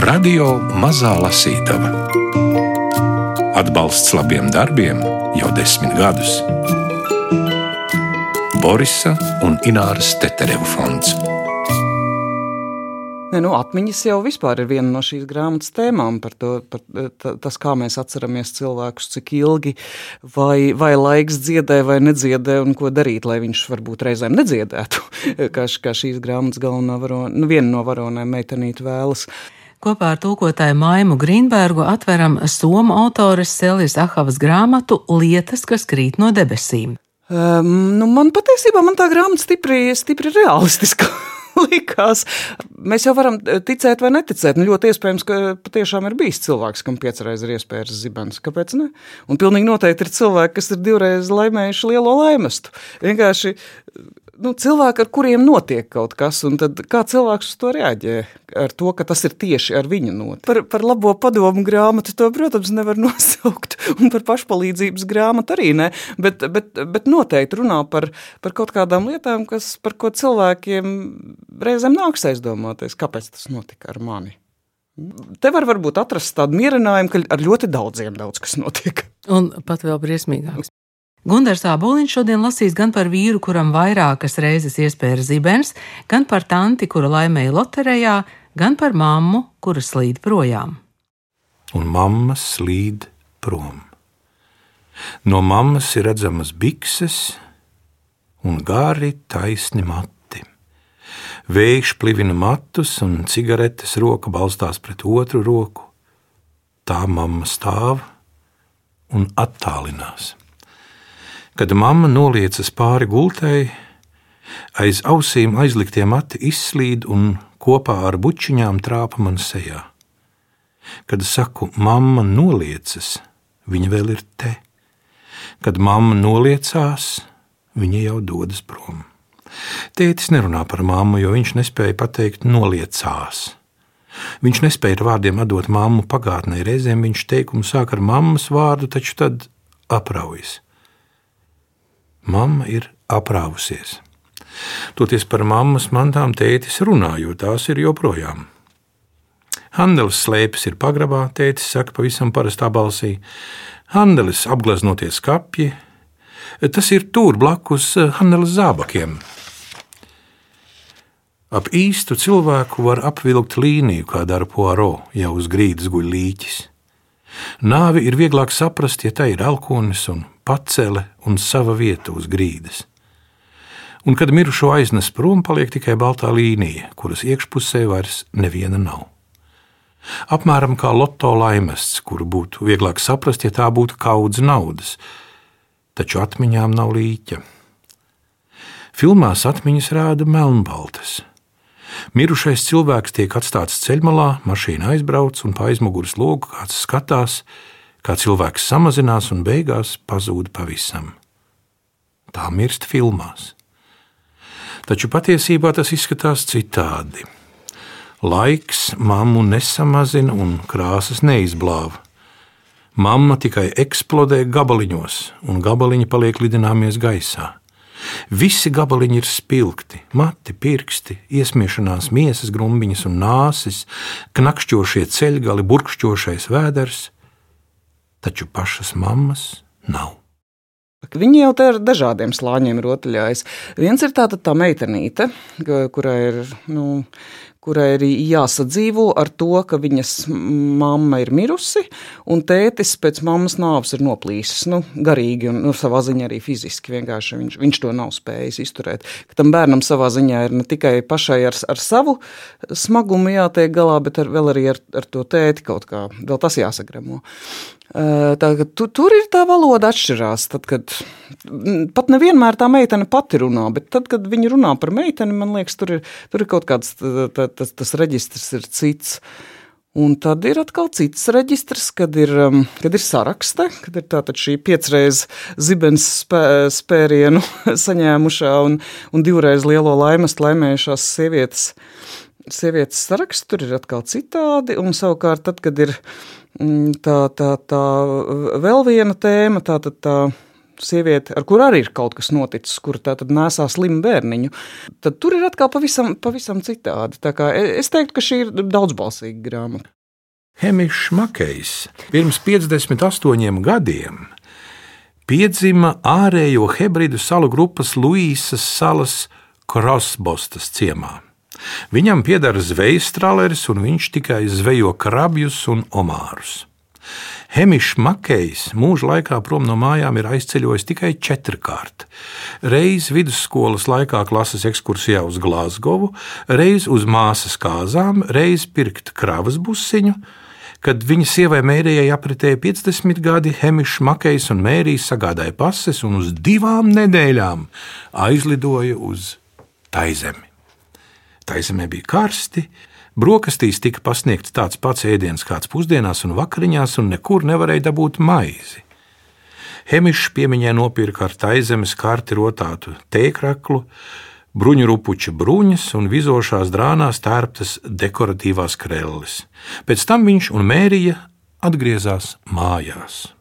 Radio Mazā Lasītava. Atbalsts labiem darbiem jau desmit gadus. Borisa un Ināras Tetereva fonds. Ne, nu, atmiņas jau ir viena no šīs grāmatas tēmām par to, par, ta, tas, kā mēs atceramies cilvēkus, cik ilgi, vai, vai laiks dziedē vai nedziedē, un ko darīt, lai viņš varbūt reizēm nedziedētu, kā, kā šīs grāmatas galvenā varona, nu, viena no varonēm meitenīte vēlas. Kopā ar tulkotāju Maimu Grīnbergu atveram somu autores Selijas Ahavas grāmatu Lietas, kas krīt no debesīm. Um, nu, man patiesībā man tā grāmata stipri, stipri realistiska. likās. Mēs jau varam ticēt vai neticēt. Nu, ļoti iespējams, ka patiešām ir bijis cilvēks, kam piecreiz ir iespējas zibens. Kāpēc ne? Un pilnīgi noteikti ir cilvēki, kas ir divreiz laimējuši lielo laimestu. Vienkārši nu, cilvēki, ar kuriem notiek kaut kas, un kā cilvēks uz to reaģē, ar to, ka tas ir tieši ar viņu notiek. Par, par labo padomu grāmatu to, protams, nevar nosaukt, un par pašpalīdzības grāmatu arī ne, bet, bet, bet noteikti runā par, par kaut kādām lietām, kas, par ko cilvēkiem reizēm nāks aizdomāties, kāpēc tas notika ar mani. Te var varbūt atrast tādu mierinājumu, ka ar ļoti daudziem daudz kas notiek. Un pat vēl briesmīgāks. Gundars Aboliņš šodien lasīs gan par vīru, kuram vairākas reizes iespēja zibens, gan par tanti, kura laimēja loterijā, gan par mammu, kura slīd projām. Un mamma slīd prom. No mammas ir redzamas bikses un gari taisni mati. Vējš plivina matus un cigaretes roka balstās pret otru roku. Tā mamma stāv un attālinās. Kad mamma noliecas pāri gultei, aiz ausīm aizliktie mati izslīd un kopā ar bučiņām trāpa man sejā. Kad saku, mamma noliecas, viņa vēl ir te. Kad mamma noliecās, viņa jau dodas prom. Tētis nerunā par mammu, jo viņš nespēja pateikt noliecās. Viņš nespēja ar vārdiem atdot mammu pagātnē. Reizēm viņš teikumu sāk ar mammas vārdu, taču tad apraujas. Mamma ir aprāvusies. Toties par mammas mantām tētis runā, jo tās ir joprojām. Handelis slēpjas ir pagrabā, tētis saka pavisam parastā balsī. Handelis apgleznoties kapji, tas ir tur blakus Handelis zābakiem. Ap īstu cilvēku var apvilkt līniju, kā dara Poirot, ja uz grīdas guļ līķis. Nāvi ir vieglāk saprast, ja tā ir elkonis un pacele un sava vieta uz grīdas. Un, kad mirušo aiznes prom, paliek tikai baltā līnija, kuras iekšpusē vairs neviena nav. Apmēram kā loto laimests, kuru būtu vieglāk saprast, ja tā būtu kaudze naudas, taču atmiņām nav līķa. Filmās atmiņas rāda melnbaltas. Mirušais cilvēks tiek atstāts ceļmalā, mašīna aizbrauc un pa aizmugures logu kāds skatās, kā cilvēks samazinās un beigās pazūd pavisam. Tā mirst filmās. Taču patiesībā tas izskatās citādi. Laiks mammu nesamazina un krāsas neizblāva. Mamma tikai eksplodē gabaliņos, un gabaliņi paliek lidināmies gaisā. Visi gabaliņi ir spilgti, mati, pirksti, iesmiešanās miesas grumbiņas un nāsis, knakšķošie ceļgali, burkšķošais vēders taču pašas mammas nav. Viņi jau te ar dažādiem slāņiem rotaļājas. Viens ir tāda tā meitenīte, kurai ir nu, kurai ir jāsadzīvo ar to, ka viņas mamma ir mirusi, un tētis pēc mammas nāves ir noplīsis. Nu, garīgi un nu, savā ziņā arī fiziski. Viņš, viņš to nav spējis izturēt. Ka tam bērnam savā ziņā ir ne tikai pašai ar, ar savu smagumu jātiek galā, bet ar, vēl arī ar, ar to tēti kaut kā. Vēl tas jāsagremo. Tā, tu, tur ir tā valoda atšķirās. Tad, kad, pat nevienmēr tā meitene pati runā, bet tad, kad viņi runā par meiteni, man liekas, tur ir, tur ir kaut kāds tā, tas, tas reģistrs ir cits. Un tad ir atkal cits reģistrs, kad ir, kad ir sarakste, kad ir tātad šī piecreiz zibens spē, spērienu saņēmušā un, un divreiz lielo laimes laimējušās sievietes, sievietes saraksts, tur ir atkal citādi. Un savukārt tad, kad ir tā, tā, tā vēl viena tēma, tā, tā, tā sieviete, ar kuru arī ir kaut kas noticis, kur tā tad nesā slimu bērniņu, tad tur ir atkal pavisam, pavisam citādi. E, es teiktu, ka šī ir daudzbalsīga grāmata. Hemišs Makejs pirms 58 gadiem piedzima ārējo Hebridu salu grupas Luīsas salas Krosbostas ciemā. Viņam pieder zvejas traleris, un viņš tikai zvejo krabjus un omārus. Hemišs Makejs mūža laikā prom no mājām ir aizceļojis tikai četrkārt. Reiz vidusskolas laikā klases ekskursijā uz Glāzgovu, reiz uz māsas kāzām, reiz pirkt kravas busiņu. Kad viņa sievai Mērijai apritēja 50 gadi, Hemišs Makejs un Mērija sagādāja pases un uz divām nedēļām aizlidoja uz Taizemi. Taizemē bija karsti, Brokastīs tika pasniegts tāds pats ēdiens kāds pusdienās un vakariņās, un nekur nevarēja dabūt maizi. Hemišs piemiņai nopirka ar taizemes karti rotātu tēkraklu, bruņu rupuča bruņas un vizošās drānās tērptas dekoratīvās krelles. Pēc tam viņš un Mērija atgriezās mājās.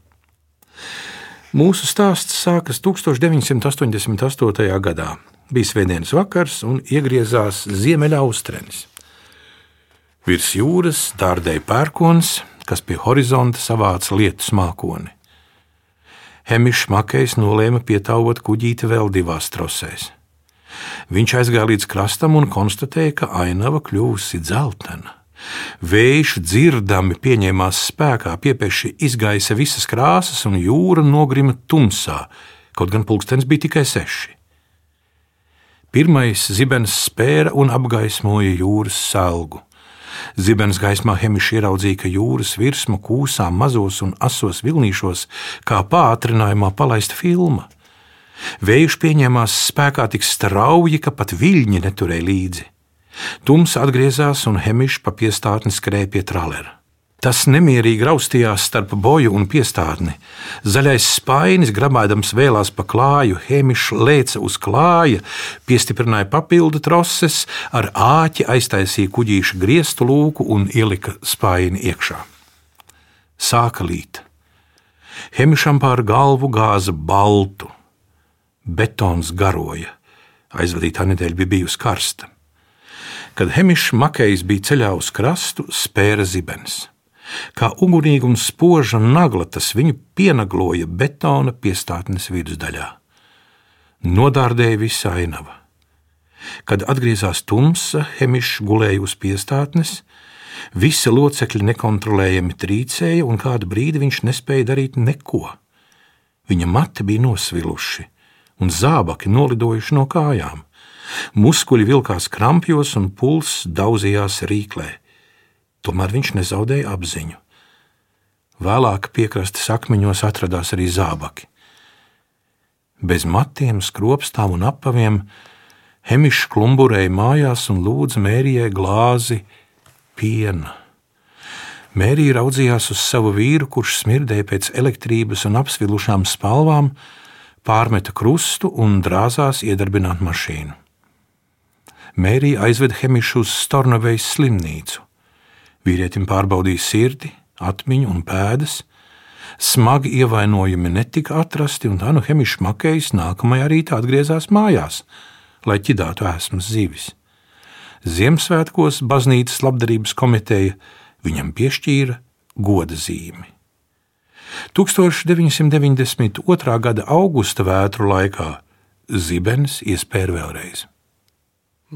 Mūsu stāsts sākas 1988. gadā. Bija svētdienas vakars un iegriezās Ziemeļaustrenis. Virs jūras dārdēja pērkons, kas pie horizonta savāca lietu mākoni. Hemišs Makejs nolēma pietāvot kuģīti vēl divās trosēs. Viņš aizgāja līdz krastam un konstatēja, ka ainava kļuvusi dzeltena. Vējš dzirdami pieņēmās spēkā, piepeši izgaisa visas krāsas, un jūra nogrima tumsā, kaut gan pulkstenis bija tikai seši. Pirmais zibens spēra un apgaismoja jūras selgu. Zibens gaismā Hemišs ieraudzīja, ka jūras virsma kūsā mazos un asos vilnīšos, kā pātrinājumā palaista filma. Vējš pieņēmās spēkā tik strauji, ka pat viļņi neturēja līdzi. Tums atgriezās un Hemišs pa piestātni skrēja pie tralera. Tas nemierīgi raustījās starp boju un piestātni. Zaļais spainis, grabādams vēlās pa klāju, hemišs lēca uz klāja, piestiprināja papildu troses, ar āķi aiztaisīja kuģīša griestu lūku un ielika spaini iekšā. Sāka līt. Hemišam pār galvu gāza baltu, betons garoja. Aizvadītā nedēļa bija bijusi karsta. Kad Hemišs Makejs bija ceļā uz krastu, spēra zibens. Kā ugunīga un spoža nagla tas viņu pienagloja betona piestātnes vidusdaļā. Nodārdēja visa ainava. Kad atgriezās tumsa, Hemišs gulēja uz piestātnes, visi locekļi nekontrolējami trīcēja, un kādu brīdi viņš nespēja darīt neko. Viņa mati bija nosviluši, un zābaki nolidojuši no kājām. Muskuļi vilkās krampjos, un pulss daudzījās rīklē. Tomēr viņš nezaudēja apziņu. Vēlāk piekrastes akmeņos atradās arī zābaki. Bez matiem, skropstām un apaviem Hemišs klumburēja mājās un lūdza Mērijai glāzi piena. Mērija raudzījās uz savu vīru, kurš smirdēja pēc elektrības un apsvilušām spalvām, pārmeta krustu un drāzās iedarbināt mašīnu. Mērija aizveda Hemišu uz Stornavejas slimnīcu. Vīrietim pārbaudīja sirdi, atmiņu un pēdas. Smagi ievainojumi netika atrasti, un tā nu Hemišs Makejs nākamajā rītā atgriezās mājās, lai ķidātu esmas zivis. Ziemassvētkos baznīcas labdarības komiteja viņam piešķīra goda zīmi. 1992. gada augusta vētru laikā Zibens iespēja vēlreiz.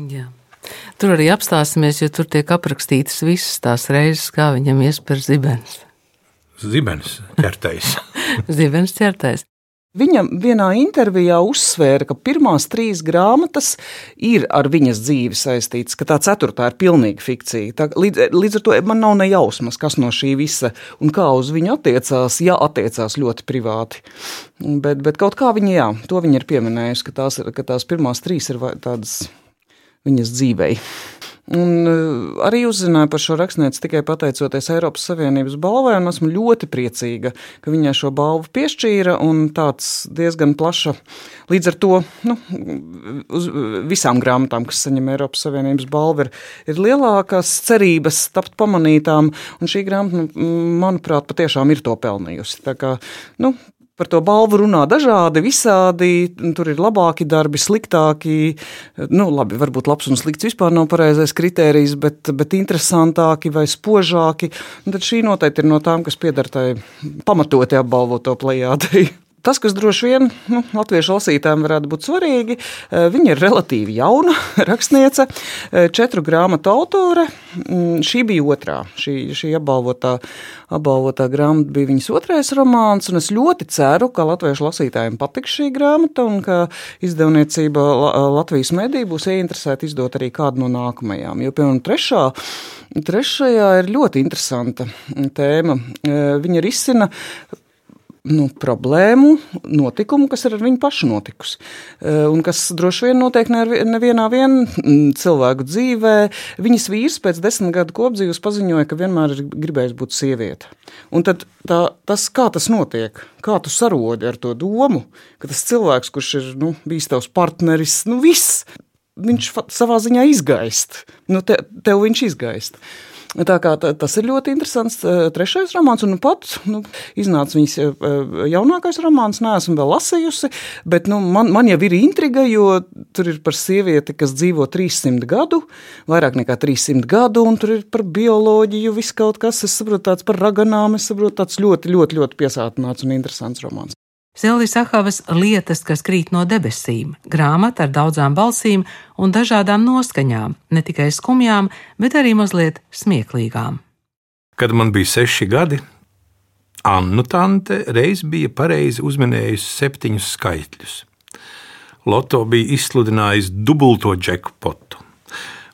Jā. Tur arī apstāsimies, jo tur tiek aprakstītas visas tās reizes, kā viņam iespēr zibens. Zibens ķertais. zibens ķertais. Viņa vienā intervijā uzsvēra, ka pirmās trīs grāmatas ir ar viņas dzīvi saistītas, ka tā ceturtā ir pilnīga fikcija. Tā, līdz, līdz ar to man nav ne jausmas, kas no šī visa un kā uz viņu attiecās, ja attiecās ļoti privāti. Bet, bet kaut kā viņa, jā, to viņa ir pieminējusi, ka tās, ka tās pirmās trīs ir tādas viņas dzīvei. Un eh, arī uzzināju par šo rakstnieci tikai pateicoties Eiropas Savienības balvai, un esmu ļoti priecīga, ka viņai šo balvu piešķīra, tāds diezgan plaša, līdz ar to, nu, uz visām grāmatām, kas saņem Eiropas Savienības balvu, ir, ir lielākas cerības tapt pamanītām, un šī grāmata, nu, manuprāt, patiešām ir to pelnījusi. Tā kā, nu, Par to balvu runā dažādi, visādi. Tur ir labāki darbi, sliktāki. Nu, labi, varbūt labs un slikts vispār nav pareizais kriterijs, bet, bet interesantāki vai spožāki. Un tad šī noteikti ir no tām, kas pieder tai pamatoti apbalvoto plējādei. Tas, kas droši vien nu, latviešu lasītājiem varētu būt svarīgi, eh, viņa ir relatīvi jauna rakstniece, eh, četru grāmatu autore. Mm, šī bija otrā. Šī, šī apbalvotā, apbalvotā grāmata bija viņas otrais romāns. Es ļoti ceru, ka latviešu lasītājiem patiks šī grāmata un ka izdevniecība Latvijas mediju būs ieinteresēta izdot arī kādu no nākamajām. Jo, piemēram, trešā. Trešajā ir ļoti interesanta tēma. Eh, viņa risina nu, problēmu, notikumu, kas ir ar viņu pašu notikusi. Eh, un kas droši vien notiek nevienā vien mm, cilvēku dzīvē. Viņas vīrs pēc desmit gadu kopdzīves paziņoja, ka vienmēr ir gribējis būt sieviete. Un tad tā, tas, kā tas notiek, kā tu sarodi ar to domu, ka tas cilvēks, kurš ir nu, bijis tavs partneris, nu viss, viņš savā ziņā izgaist. Nu, te, tev viņš izgaist. Tā kā tas ir ļoti interesants trešais romāns, un nu pat nu, iznāca viņas jaunākais romāns, neesmu vēl lasījusi, bet nu, man, man jau ir intriga, jo tur ir par sievieti, kas dzīvo 300 gadu, vairāk nekā 300 gadu, un tur ir par bioloģiju, viss kaut kas, es saprotu, tāds par raganām, es saprotu, tāds ļoti, ļoti, ļoti piesātināts un interesants romāns. Silvijas Sahavas lietas, kas krīt no debesīm, grāmata ar daudzām balsīm un dažādām noskaņām, ne tikai skumjām, bet arī mazliet smieklīgām. Kad man bija seši gadi, Annu tante reiz bija pareizi uzminējusi septiņus skaitļus. Loto bija izsludinājis dubulto džekpotu,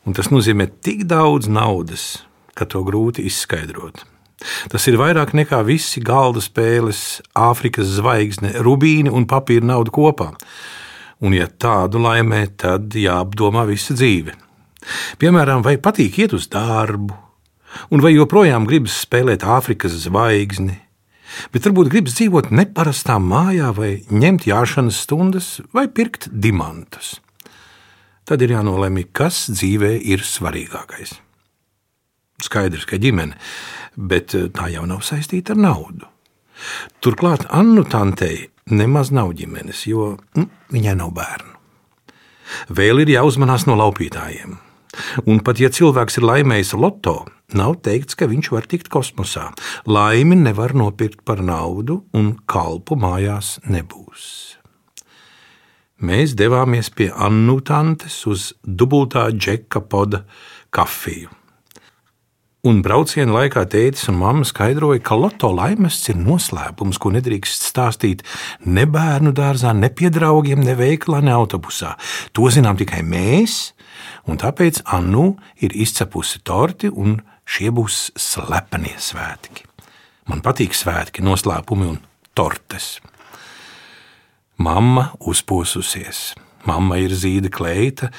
un tas nozīmē tik daudz naudas, ka to grūti izskaidrot. Tas ir vairāk nekā visi galda spēles, Āfrikas zvaigzne, rubīni un papīra nauda kopā. Un, ja tādu laimē, tad jāapdomā visa dzīve. Piemēram, vai patīk iet uz darbu, un vai joprojām gribas spēlēt Āfrikas zvaigzni, bet varbūt gribas dzīvot neparastā mājā, vai ņemt jāšanas stundas, vai pirkt diamantus. Tad ir jānolemj, kas dzīvē ir svarīgākais. Skaidrs, ka ģimene bet eh, tā jau nav saistīta ar naudu. Turklāt Annu tantei nemaz nav ģimenes, jo nu, viņai nav bērnu. Vēl ir jāuzmanās no laupītājiem. Un pat ja cilvēks ir laimējis loto, nav teikts, ka viņš var tikt kosmosā. Laimi nevar nopirkt par naudu, un kalpu mājās nebūs. Mēs devāmies pie Annu tantes uz dubultā džeka poda kafiju. Un brauciena laikā tētis un mamma skaidroja, ka loto laimests ir noslēpums, ko nedrīkst stāstīt ne bērnu dārzā, ne pie draugiem, ne veikalā, ne autobusā. To zinām tikai mēs, un tāpēc Annu ir izcepusi torti, un šie būs slepenie svētki. Man patīk svētki, noslēpumi un tortes. Mamma uzposusies. Mamma ir zīda kleita,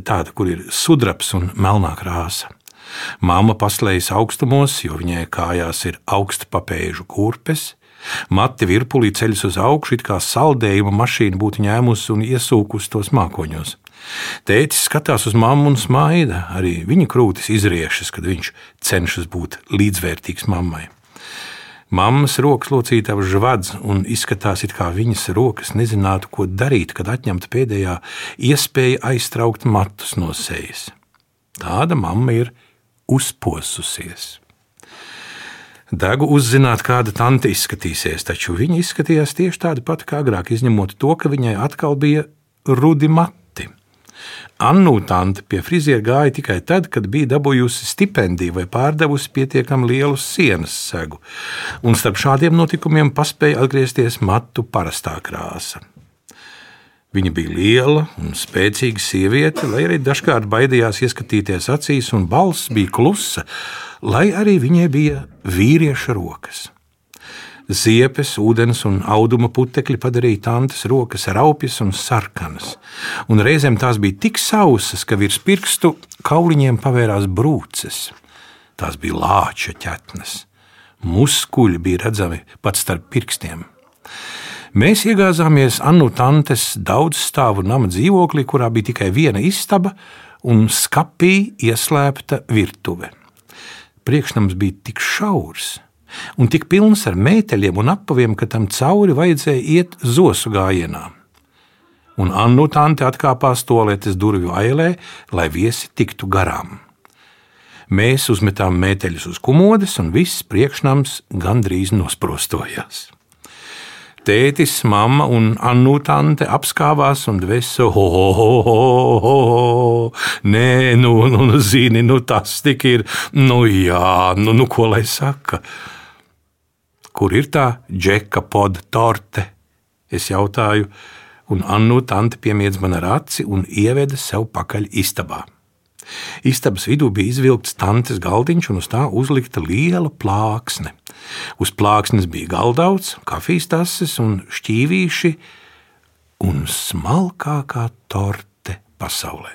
tāda, kur ir sudrabs un melnā krāsa. Māma paslējas augstumos, jo viņai kājās ir augsta papēžu kurpes. Mati virpulī ceļas uz augšu, it kā saldējuma mašīna būtu ņēmusi un iesūkusi tos mākoņos. Tētis skatās uz mammu un smaida, arī viņa krūtis izriešas, kad viņš cenšas būt līdzvērtīgs mammai. Mammas rokas locītavas žvadz un izskatās, it kā viņas rokas nezinātu, ko darīt, kad atņemta pēdējā iespēja aiztraukt matus no sejas. Tāda mamma ir uzposusies. Degu uzzināt, kāda tante izskatīsies, taču viņa izskatījās tieši tāda pati kā agrāk, izņemot to, ka viņai atkal bija rudi mati. Annu tante pie friziera gāja tikai tad, kad bija dabūjusi stipendiju vai pārdevusi pietiekami lielu sienas segu, un starp šādiem notikumiem paspēja atgriezties matu parastā krāsa. Viņa bija liela un spēcīga sieviete, lai arī dažkārt baidījās ieskatīties acīs, un balss bija klusa, lai arī viņai bija vīrieša rokas. Ziepes, ūdens un auduma putekļi padarīja tantes rokas raupjas un sarkanas, un reizēm tās bija tik sausas, ka virs pirkstu kauliņiem pavērās brūces. Tās bija lāča ķetnes. Muskuļi bija redzami pat starp pirkstiem. Mēs iegāzāmies Annu Tantes daudzstāvu nama dzīvoklī, kurā bija tikai viena istaba un skapī ieslēpta virtuve. Priekšnams bija tik šaurs, un tik pilns ar mēteļiem un apaviem, ka tam cauri vajadzēja iet zosu gājienā. Un Annu tante atkāpās toaletes durvju ailē, lai viesi tiktu garām. Mēs uzmetām mēteļus uz komodes, un viss priekšnams gandrīz nosprostojās. Tētis, mamma un Annu tante apskāvās un dvēsa, ho, ho, ho, ho, ho, nē, nu, nu, nu, zini, nu tas tik ir, nu jā, nu, nu ko lai saka. Kur ir tā džeka poda torte? Es jautāju, un Annu tante piemiedz man ar aci un ieveda sev pakaļ istabā. Istabas vidū bija izvilkts tantes galdiņš, un uz tā uzlikta liela plāksne. Uz plāksnes bija galdauts, kafijas tases un šķīvīši, un smalkākā torte pasaulē.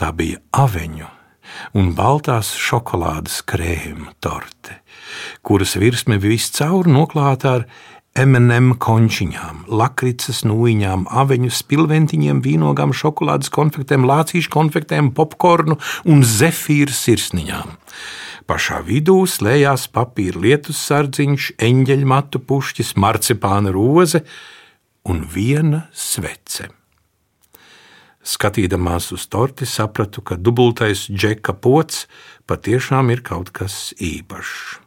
Tā bija aveņu un baltās šokolādes krēma torte, kuras virsme viscaur noklāta ar M&M končiņām, lakricas nūjiņām, aveņu spilventiņiem, vīnogām, šokolādes konfektēm, lācīšu konfektēm, popkornu un zefīru sirsniņām. Pašā vidū slēdzās papīra lietus sardziņš, eņģeļmatu pušķis, marcipāna roze un viena svece. Skatīdamās uz torti, sapratu, ka dubultais džeka pots patiešām ir kaut kas īpašs.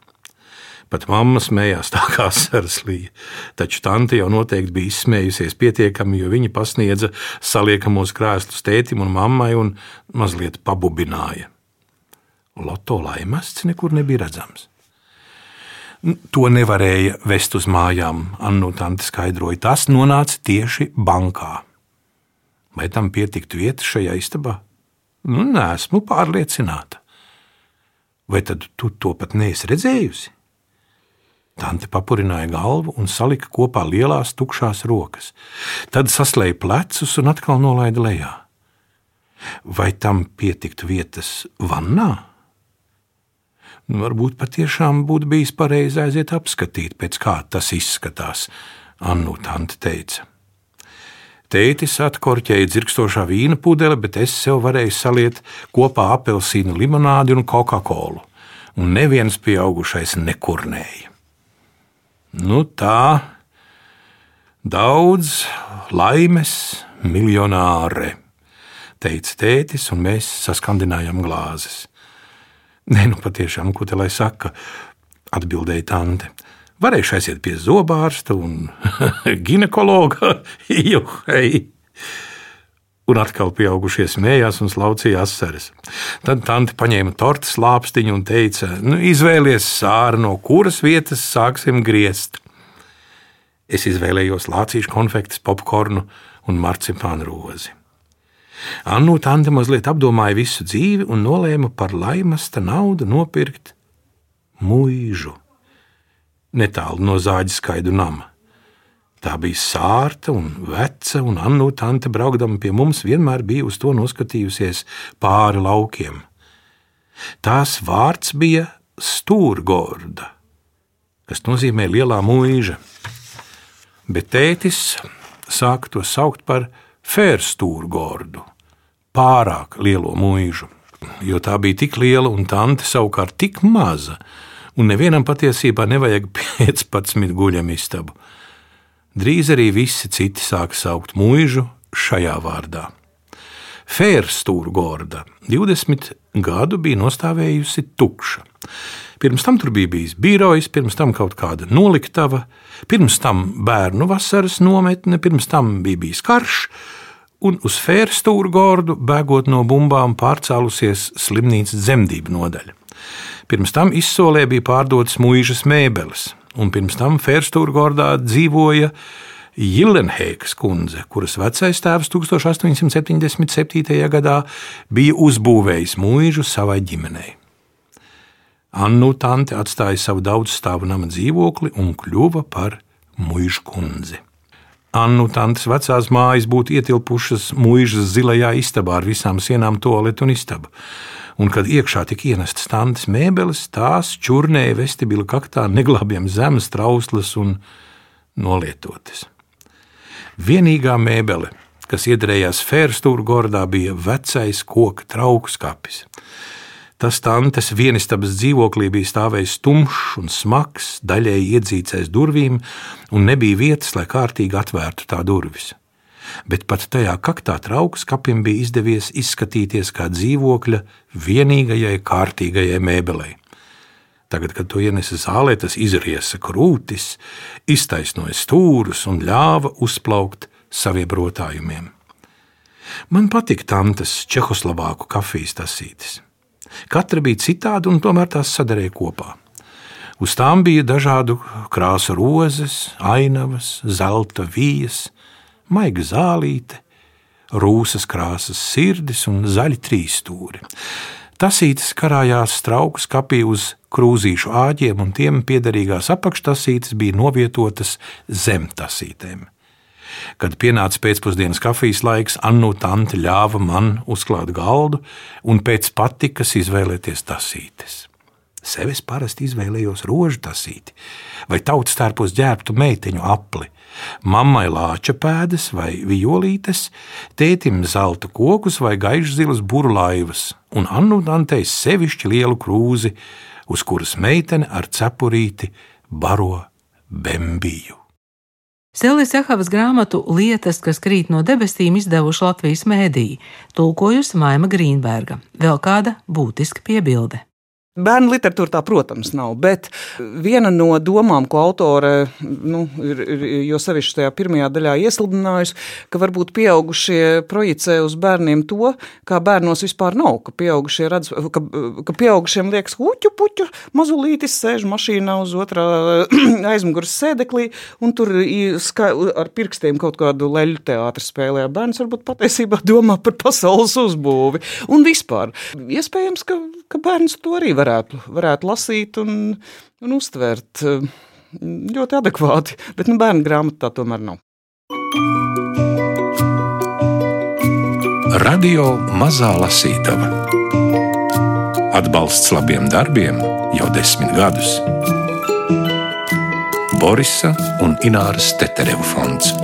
Pat mamma smējās tā kā sarslīja. Taču tante jau noteikti bija izsmējusies pietiekami, jo viņa pasniedza saliekamos krēslus tētim un mammai un mazliet pabubināja. Loto laimests nekur nebija redzams. To nevarēja vest uz mājām, Annu tante skaidroja. Tas nonāca tieši bankā. Vai tam pietiktu vietas šajā istabā? Nu, nē, esmu pārliecināta. Vai tad tu to pat neesi redzējusi? Tante papurināja galvu un salika kopā lielās, tukšās rokas. Tad saslēja plecus un atkal nolaida lejā. Vai tam pietiktu vietas vannā? Nu, varbūt patiešām būtu bijis pareizi aiziet apskatīt, pēc kā tas izskatās, Annu tante teica. Tētis atkorķēja dzirkstošā vīna pudeli, bet es sev varēju saliet kopā apelsīnu limonādi un Coca-Colu, un neviens pieaugušais nekurnēja. Nu tā, daudz laimes miljonāre, teica tētis, un mēs saskandinājām glāzes. Nē, nu patiešām, ko te lai saka, atbildēja tante. Varēšu aiziet pie zobārsta un ginekologa, juhei un atkal pieaugušie smējās un slaucīja asaras. Tad tante paņēma tortes lāpstiņu un teica: nu, Izvēlies sāru, no kuras vietas sāksim griezt. Es izvēlējos lācīšu konfektes, popkornu un marcipānu rozi. Annu tante mazliet apdomāja visu dzīvi un nolēma par laimasta naudu nopirkt mūžu netālu no zāģa skaidu nama. Tā bija sārta un veca, un Annu tante braukdama pie mums vienmēr bija uz to noskatījusies pāri laukiem. Tās vārds bija stūrgorda, kas nozīmē lielā mūža, bet tētis sāka to saukt par fērstūrgordu, pārāk lielo mūžu, jo tā bija tik liela un tante savukārt tik maza, un nevienam patiesībā nevajag 15 guļam istabu. Drīz arī visi citi sāka saukt mūžu šajā vārdā. Fērstūrgorda 20 gadu bija nostāvējusi tukša. Pirms tam tur bija bijis birojs, pirms tam kaut kāda noliktava, pirms tam bērnu vasaras nometne, pirms tam bija bijis karš, un uz Fērstūrgordu, bēgot no bumbām, pārcēlusies slimnīcas dzemdību nodaļa. Pirms tam izsolē bija pārdotas mūžas mēbeles, un pirms tam Fērstūrgordā dzīvoja Jilenhēkas kundze, kuras vecais tēvs 1877. gadā bija uzbūvējis mūžu savai ģimenei. Annu tante atstāja savu daudzstāvu nama dzīvokli un kļuva par mūžu kundzi. Annu tantes vecās mājas būtu ietilpušas mūžas zilajā istabā ar visām sienām, toaletu un istabu un kad iekšā tika ienestas standas mēbeles, tās čurnēja vestibila kaktā neglābjam zemes trauslas un nolietotas. Vienīgā mēbele, kas iedarējās Fērstūra gordā, bija vecais koka trauku skapis. Tas tantes vienistabas dzīvoklī bija stāvējis tumšs un smags, daļēji iedzīts aiz durvīm, un nebija vietas, lai kārtīgi atvērtu tā durvis. Bet pat tajā kaktā trauks kapim bija izdevies izskatīties kā dzīvokļa vienīgajai kārtīgajai mēbelei. Tagad, kad to ienesa zālē, tas izriesa krūtis, iztaisnoja stūrus un ļāva uzplaukt saviem rotājumiem. Man patika tantes Čehoslovāku kafijas tasītes. Katra bija citāda, un tomēr tās sadarīja kopā. Uz tām bija dažādu krāsu rozes, ainavas, zelta vijas, maiga zālīte, rūsas krāsas sirdis un zaļi trīsstūri. Tasītes karājās strauku skapī uz krūzīšu āģiem, un tiem piederīgās apakštasītes bija novietotas zem tasītēm. Kad pienāca pēcpusdienas kafijas laiks, Annu tante ļāva man uzklāt galdu un pēc patikas izvēlēties tasītes. Sevis parasti izvēlējos rožu tasīti vai tautas tērpos ģērbtu meiteņu apli, mammai lāča pēdas vai violītes, tētim zelta kokus vai gaišzilas burlaivas, un Annu tantei sevišķi lielu krūzi, uz kuras meitene ar cepurīti baro bembiju. Selijas Jahavas grāmatu Lietas, kas krīt no debesīm, izdevuši Latvijas mēdīji, tulkojusi Maima Grīnberga. Vēl kāda būtiska piebilde. Bērnu literatūra tā, protams, nav. Bet viena no domām, ko autore nu, ir, ir jo sevišķi tajā pirmajā daļā iesludinājusi, ka varbūt pieaugušie projicē uz bērniem to, kā bērnos vispār nav. Ka, pieaugušie redz, ka, ka pieaugušiem liekas, uķu puķu, mazulītis sēž mašīnā uz otrā aizmugures sēdeklī un tur ar pirkstiem kaut kādu leļu teātru spēlē. Bērns varbūt patiesībā domā par pasaules uzbūvi un vispār. Iespējams, ka, ka bērns to arī var varētu, varētu lasīt un, un uztvert eh, ļoti adekvāti. Bet nu, bērnu grāmata tā tomēr nav. Radio Mazā Lasītava Atbalsts labiem darbiem jau desmit gadus. Borisa un Ināras Teterevu fonds.